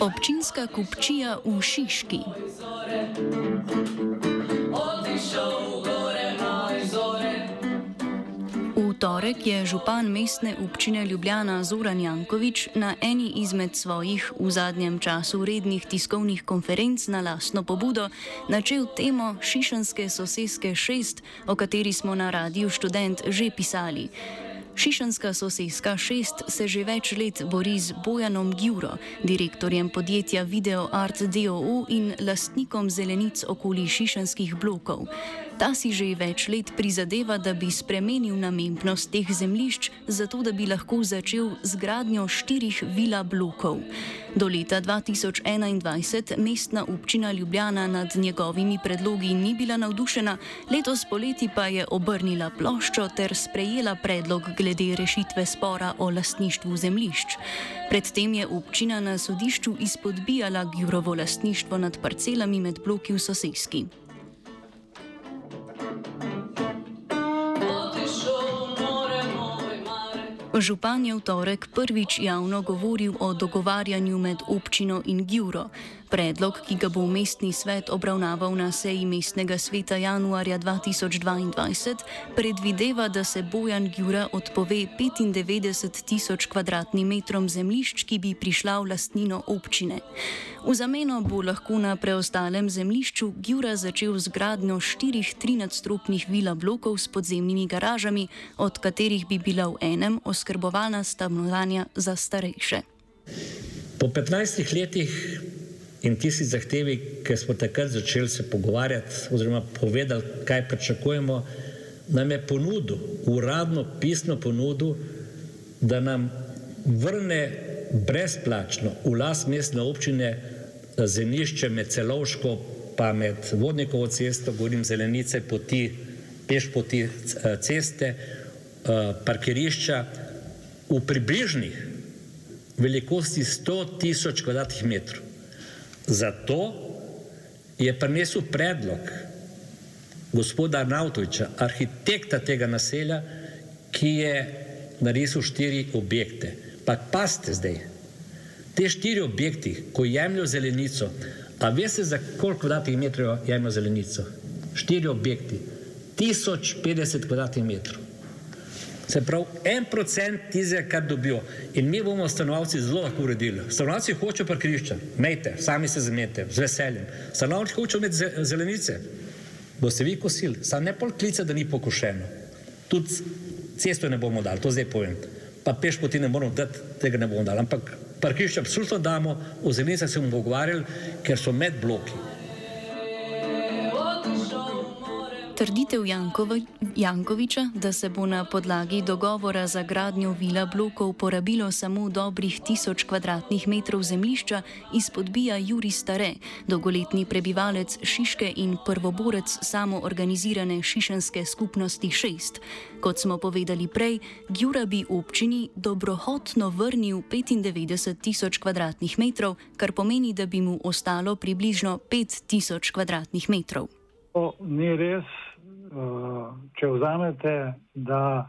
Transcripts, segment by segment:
Občinska kupčija v Šiški. V torek je župan mestne občine Ljubljana Zoran Jankovič na eni izmed svojih v zadnjem času rednih tiskovnih konferenc na lastno pobudo načel temo Šišanske soseske 6, o kateri smo na radiju študent že pisali. Šišanska sosedska 6 se že več let bori z Bojanom Gjuro, direktorjem podjetja Video Art DOO in lastnikom zelenic okoli šišanskih blokov. Ta si že več let prizadeva, da bi spremenil namembnost teh zemljišč, zato da bi lahko začel z gradnjo štirih vila blokov. Do leta 2021 mestna občina Ljubljana nad njegovimi predlogi ni bila navdušena, letos poleti pa je obrnila ploščo ter sprejela predlog glede rešitve spora o lastništvu zemljišč. Predtem je občina na sodišču izpodbijala Gjurovo lastništvo nad parcelami med bloki v sosedski. Župan je v torek prvič javno govoril o dogovarjanju med občino in Gjuro. Predlog, ki ga bo mestni svet obravnaval na seji mestnega sveta januarja 2022, predvideva, da se Bojan Gjura odpove 95 tisoč kvadratnim metrom zemljišč, ki bi prišla v lastnino občine. V zameno bo lahko na preostalem zemljišču Gjura začel z gradnjo štirih 13-stropnih vila blokov s podzemnimi garažami, od katerih bi bila v enem oskrbovalna stanovanja za starejše. Po 15 letih In tisti zahtevi, ki smo takrat začeli se pogovarjati, oziroma povedali, kaj pričakujemo, nam je ponudil, uradno, pisno ponudil, da nam vrne brezplačno v las mestne občine zemljišče med celovško, pa med vodnikovo cesto, govorim zelenice, poti, peš poti ceste, parkirišča v približnih velikosti 100 tisoč kvadratnih metrov. Zato je prinesel predlog gospoda Arnautoviča, arhitekta tega naselja, ki je narisal štiri objekte. Pa paste zdaj, te štiri objekti, ko jemljajo zelenico, a veste za koliko kvadratnih metrov jemljajo zelenico? Štiri objekti, 1050 kvadratnih metrov. Se pravi, en procent tizega, kar dobijo. In mi bomo stanovalci zelo lahko uredili. Stanovalci hočejo parkirišča, mejte, sami se zamete, z veseljem. Stanovalci hočejo imeti zelenice, boste vi kosili, samo ne pol klice, da ni pokošeno. Tudi cesto ne bomo dali, to zdaj povem. Pa peš poti ne moramo dati, tega ne bomo dali. Ampak parkirišče absolutno damo, o zelenicah se bomo pogovarjali, ker so med bloki. Trditev Jankovi, Jankoviča, da se bo na podlagi dogovora za gradnjo vila blokov porabilo samo dobrih tisoč kvadratnih metrov zemljišča, izpodbija Juri Stare, dolgoletni prebivalec Šiške in prvoborec samoorganizirane šišenske skupnosti 6. Kot smo povedali prej, Gjura bi občini dobrohotno vrnil 95 tisoč kvadratnih metrov, kar pomeni, da bi mu ostalo približno 5 tisoč kvadratnih metrov. To ni res, če vzamete, da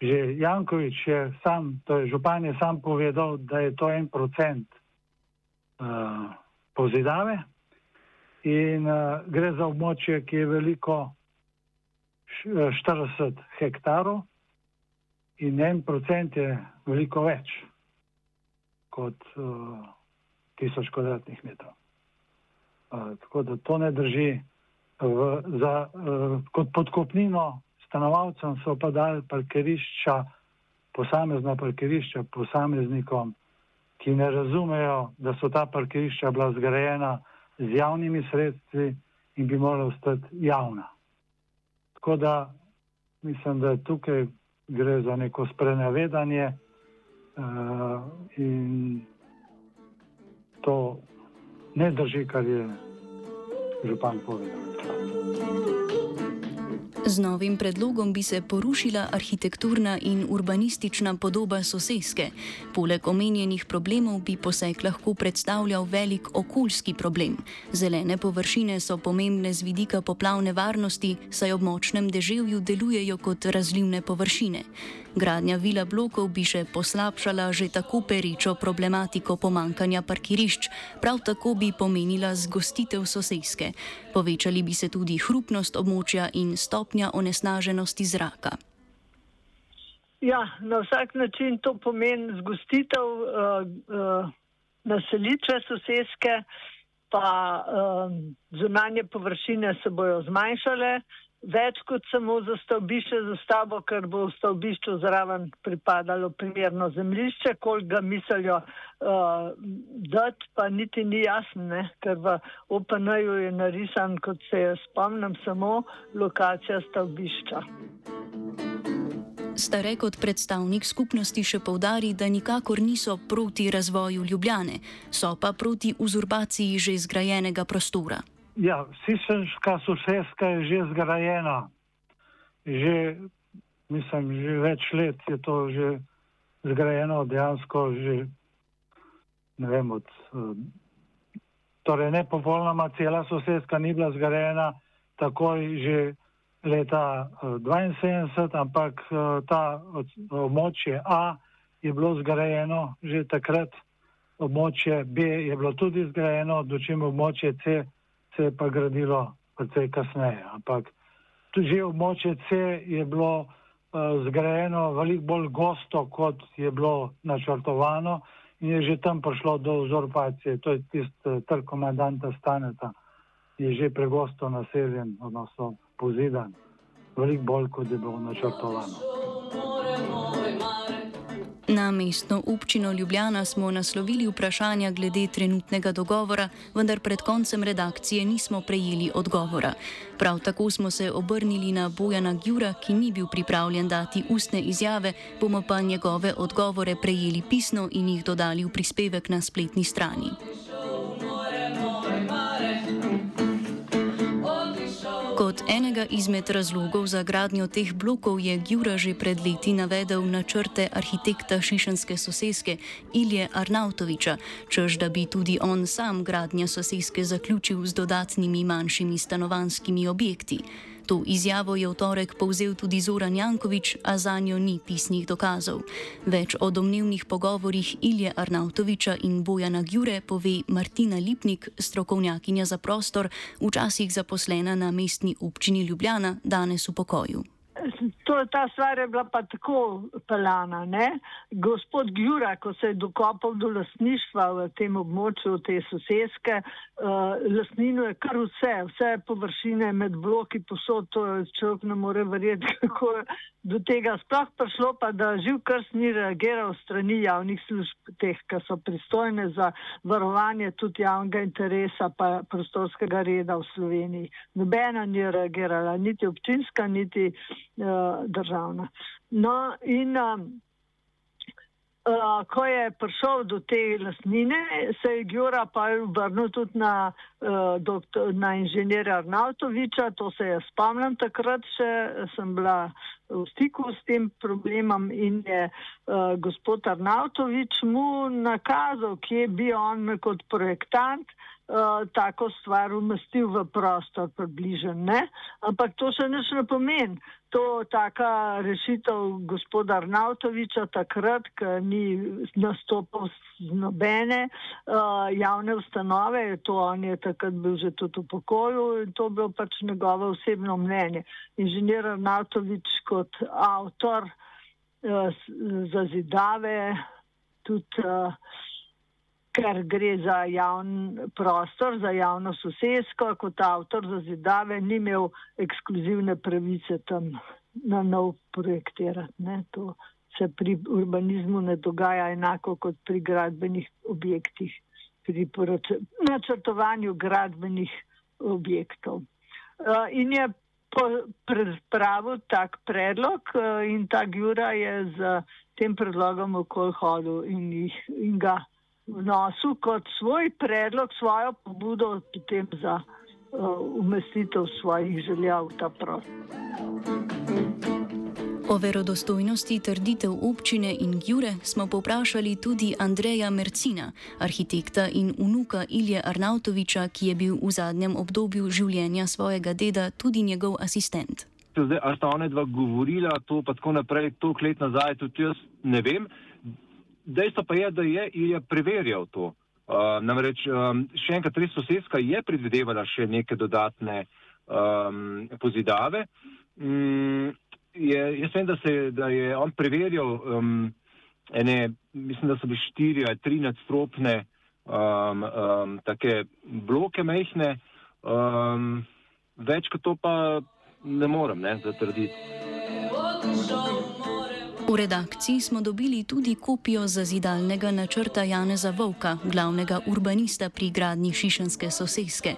že Jankovič je sam, to je župan je sam povedal, da je to en procent uh, pozidave in uh, gre za območje, ki je veliko 40 hektarov in en procent je veliko več kot uh, tisoč kvadratnih metrov. Uh, tako da to ne drži v, za, uh, kot podkopnino stanovalcem so pa dali parkirišča, posamezna parkirišča posameznikom, ki ne razumejo, da so ta parkirišča bila zgrajena z javnimi sredstvi in bi morala ostati javna. Tako da mislim, da tukaj gre za neko sprenevedanje uh, in to ne drži, kar je ルパンポールになる。Z novim predlogom bi se porušila arhitekturna in urbanistična podoba soseske. Poleg omenjenih problemov bi poseg lahko predstavljal velik okoljski problem. Zelene površine so pomembne z vidika poplavne varnosti, saj ob močnem deževju delujejo kot razlivne površine. Gradnja vila blokov bi še poslabšala že tako perečo problematiko pomankanja parkirišč, prav tako bi pomenila zgostitev soseske. Povečali bi se tudi hrupnost območja in stopnja onesnaženosti zraka. Ja, na vsak način to pomeni zgostitev uh, uh, naselitve soseske, pa uh, zunanje površine se bojo zmanjšale, več kot samo za stavbišče za stavbo, ker bo v stavbišču zraven pripadalo primerno zemljišče, koliko ga mislijo uh, dati, pa niti ni jasno, ne? ker v OPN-ju je narisan, kot se je spomnim, samo lokacija stavbišča. Stare kot predstavnik skupnosti še povdari, da nikakor niso proti razvoju Ljubljane, so pa proti uzurbaciji že zgrajenega prostora. Ja, Sisenska sosedska je že zgrajena. Že, mislim, že več let je to že zgrajeno, dejansko že, ne vem, od, torej ne popolnoma cela sosedska ni bila zgrajena takoj že leta 72, ampak ta območje A je bilo zgrajeno že takrat, območje B je bilo tudi zgrajeno, dočim območje C se je pa gradilo precej kasneje. Ampak že območje C je bilo uh, zgrajeno veliko bolj gosto, kot je bilo načrtovano in je že tam prišlo do uzurpacije. To je tisti uh, trg komandanta Staneta, je že pregosto naseljen, odnosno pozidan, veliko bolj, kot je bilo načrtovano. Na mestno občino Ljubljana smo naslovili vprašanja glede trenutnega dogovora, vendar pred koncem redakcije nismo prejeli odgovora. Prav tako smo se obrnili na Bojana Gjura, ki ni bil pripravljen dati ustne izjave, bomo pa njegove odgovore prejeli pisno in jih dodali v prispevek na spletni strani. Kot enega izmed razlogov za gradnjo teh blokov je Gjura že pred leti navedel načrte arhitekta šišanske soseske Ilje Arnautoviča, čež da bi tudi on sam gradnja soseske zaključil z dodatnimi manjšimi stanovanskimi objekti. To izjavo je v torek povzel tudi Zoran Jankovič, a za njo ni pisnih dokazov. Več o domnevnih pogovorih Ilje Arnautoviča in Bojana Gjure pove Martina Lipnik, strokovnjakinja za prostor, včasih zaposlena na mestni občini Ljubljana, danes v pokoju to, ta stvar je bila pa tako pelana. Ne? Gospod Gjura, ko se je dokopal do lasništva v tem območju, te sosedske, uh, lasnino je kar vse, vse površine med bloki posod, to človek ne more verjeti, kako je do tega sploh prišlo, pa da živ krst ni reagiral strani javnih služb, teh, ki so pristojne za varovanje tudi javnega interesa pa prostorskega reda v Sloveniji. Nobena ni reagirala, niti občinska, niti uh, državna. No, in um, uh, ko je prišel do te lasnine, se je Gjura pa vrnil tudi na, uh, doktor, na inženirja Arnautoviča, to se je spomnim takrat še, sem bila v stiku s tem problemom in je uh, gospod Arnautovič mu nakazal, kje bi on kot projektant uh, tako stvar umestil v prostor približen, ne? Ampak to še nič ne pomeni. To taka rešitev gospoda Arnautoviča takrat, ko ni nastopil z nobene uh, javne ustanove, to on je takrat bil že tudi v pokoju in to bilo pač njegovo osebno mnenje. Inženir Arnautovič kot avtor uh, za zidave tudi uh, ker gre za javni prostor, za javno sosedsko, kot avtor za zidave, ni imel ekskluzivne pravice tam na nov projektirati. Ne? To se pri urbanizmu ne dogaja enako kot pri gradbenih objektih, pri načrtovanju gradbenih objektov. Uh, in je pripravil tak predlog uh, in ta Gjura je z tem predlogom okol hodil in, jih, in ga vnosu kot svoj predlog, svojo pobudo potem za umestitev svojih želja v ta prostor. O verodostojnosti trditev občine in Gjure smo poprašali tudi Andreja Mercina, arhitekta in unuka Ilje Arnautoviča, ki je bil v zadnjem obdobju življenja svojega deda tudi njegov asistent. Zdaj, a sta ona dva govorila to pa tako naprej, toliko let nazaj, tudi jaz ne vem. Dejstvo pa je, da je Ilja preverjal to. Uh, namreč um, še enkrat, res sosedska je predvidevala še neke dodatne um, pozidave. Um, je, jaz vem, da, se, da je on preverjal um, ene, mislim, da so bile štiri ali tri nadstropne um, um, take bloke mehne, um, več kot to pa ne morem ne, zatrditi. V redakciji smo dobili tudi kopijo zazidalnega načrta Janeza Vovka, glavnega urbanista pri gradnji Šišenske soseske.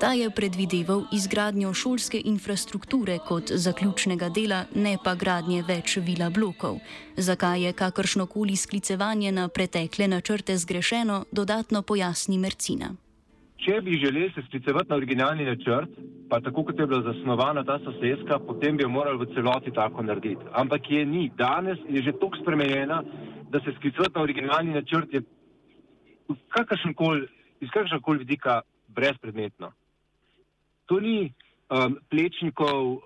Ta je predvideval izgradnjo šolske infrastrukture kot zaključnega dela, ne pa gradnje več vila blokov. Zakaj je kakršnokoli sklicevanje na pretekle načrte zgrešeno, dodatno pojasni Mercina. Če bi želeli se sklicevati na originalni načrt, pa tako kot je bila zasnovana ta sosedska, potem bi jo morali v celoti tako narediti. Ampak je ni. Danes je že tako spremenjena, da se sklicevati na originalni načrt je iz kakršnega koli vidika brezpredmetno. To ni um, plečnikov uh,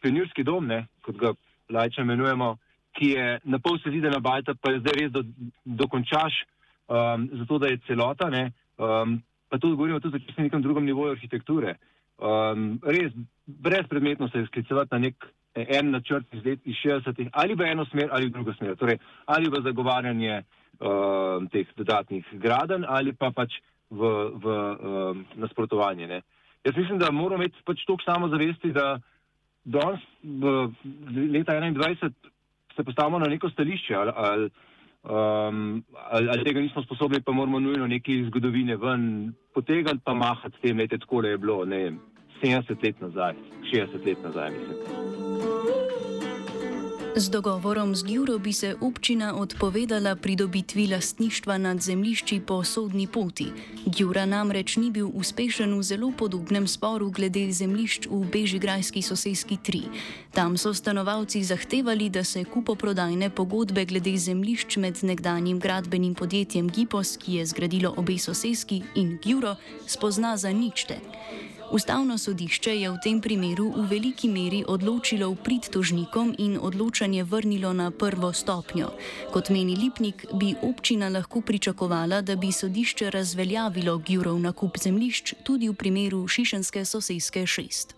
pionirski dom, ne, kot ga lajče imenujemo, ki je na pol sezidena bajta, pa je zdaj res do, dokončaš, um, zato da je celota. Ne, um, pa tudi govorimo tudi o nekem drugem nivoju arhitekture. Um, res, brezpredmetno se je sklicevati na nek en načrt iz let iz 60-ih, ali v eno smer, ali v drugo smer. Torej, ali v zagovarjanje um, teh dodatnih graden, ali pa pač v, v um, nasprotovanje. Ne. Jaz mislim, da moramo imeti pač toliko samozavesti, da danes, v leta 21, se postavimo na neko stališče. Ali, ali, um, ali, ali tega nismo sposobni, pa moramo nujno neki zgodovine ven potegati, pa mahati s tem, da je tako, je bilo ne, 70 let nazaj, 60 let nazaj, mislim. Z dogovorom z Gjuro bi se občina odpovedala pridobitvi lastništva nad zemlišči po sodni poti. Gjura namreč ni bil uspešen v zelo podobnem sporu glede zemlišč v Bežigrajski sosedski 3. Tam so stanovalci zahtevali, da se kupoprodajne pogodbe glede zemlišč med nekdanjim gradbenim podjetjem Gipos, ki je zgradilo obe sosedski, in Gjuro spozna za ničte. Ustavno sodišče je v tem primeru v veliki meri odločilo v prid tožnikom in odločanje vrnilo na prvo stopnjo. Kot meni Lipnik, bi občina lahko pričakovala, da bi sodišče razveljavilo Gjurov nakup zemlišč tudi v primeru Šišenske sosedske šest.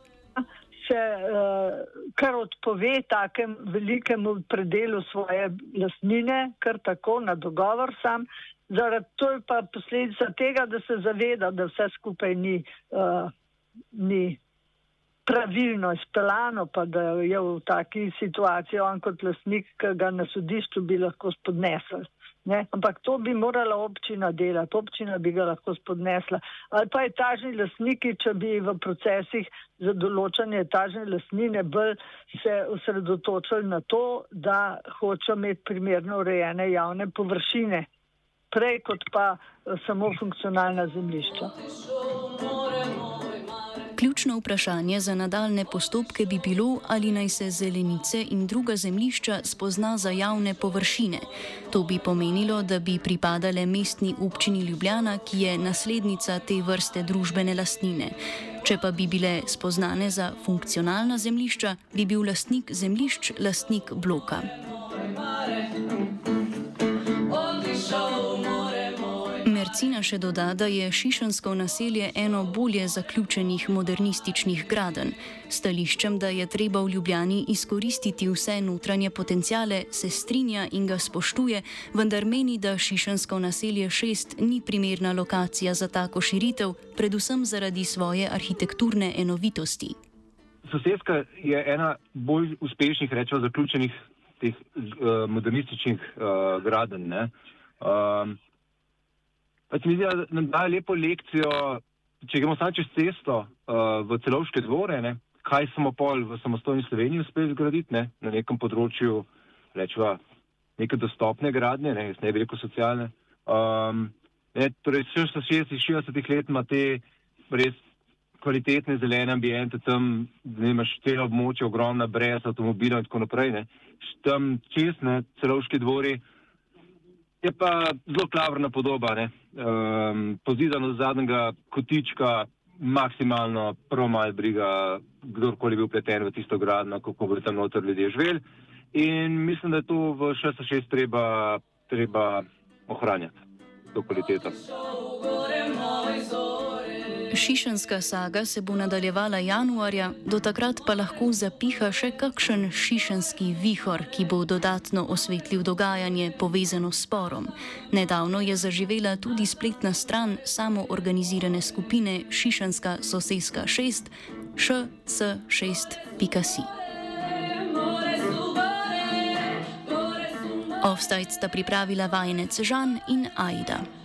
Se uh, kar odpove takem velikemu predelu svoje lasnine, kar tako na dogovor sam. Zaradi to je pa posledica tega, da se zaveda, da vse skupaj ni uh, ni pravilno izpeljano, pa da je v taki situaciji on kot lasnik, ki ga na sodišču bi lahko spodnesel. Ne? Ampak to bi morala občina delati, občina bi ga lahko spodnesla. Ali pa etažni lasniki, če bi v procesih za določanje etažne lasnine bolj se osredotočili na to, da hočejo imeti primerno urejene javne površine, prej kot pa samo funkcionalna zemljišča. Ključno vprašanje za nadaljne postopke bi bilo, ali naj se zelenice in druga zemljišča spozna za javne površine. To bi pomenilo, da bi pripadale mestni občini Ljubljana, ki je naslednica te vrste družbene lastnine. Če pa bi bile spoznane za funkcionalna zemljišča, bi bil lastnik zemljišč lastnik bloka. Mercina še doda, da je Šišansko naselje eno bolje zaključenih modernističnih graden. Stališčem, da je treba v Ljubljani izkoristiti vse notranje potencijale, se strinja in ga spoštuje, vendar meni, da Šišansko naselje 6 ni primerna lokacija za tako širitev, predvsem zaradi svoje arhitekturne enovitosti. Sosedska je ena bolj uspešnih, rečemo, zaključenih teh uh, modernističnih uh, graden. Uh, Pač mi zdi, da nam daje lepo lekcijo, če gremo samo čez cesto uh, v celovške dvore, ne, kaj smo pol v samostojni Sloveniji uspeli zgraditi ne, na nekem področju, rečeva, neke dostopne gradnje, ne, ne bi rekel socialne. Um, ne, torej, 60-60 let ima te res kvalitetne zelene ambijente, tam imaš te območje ogromna brez avtomobilov in tako naprej. Ne. Tam čestne celovški dvori je pa zelo klavrna podoba, um, pozidano z zadnjega kotička, maksimalno prvo malo briga, kdorkoli bi bil pleten v tisto gradno, kako bo tam noter ljudje živeli. In mislim, da je to v 6-6 treba, treba ohranjati, to kvaliteto. Šišenska saga se bo nadaljevala januarja, do takrat pa lahko zapiha še kakšen šišenski vihor, ki bo dodatno osvetlil dogajanje povezano s sporom. Nedavno je zaživela tudi spletna stran samoorganizirane skupine Šišenska soseska 6, šc6.si. Offside sta pripravila vajenec Žan in Aida.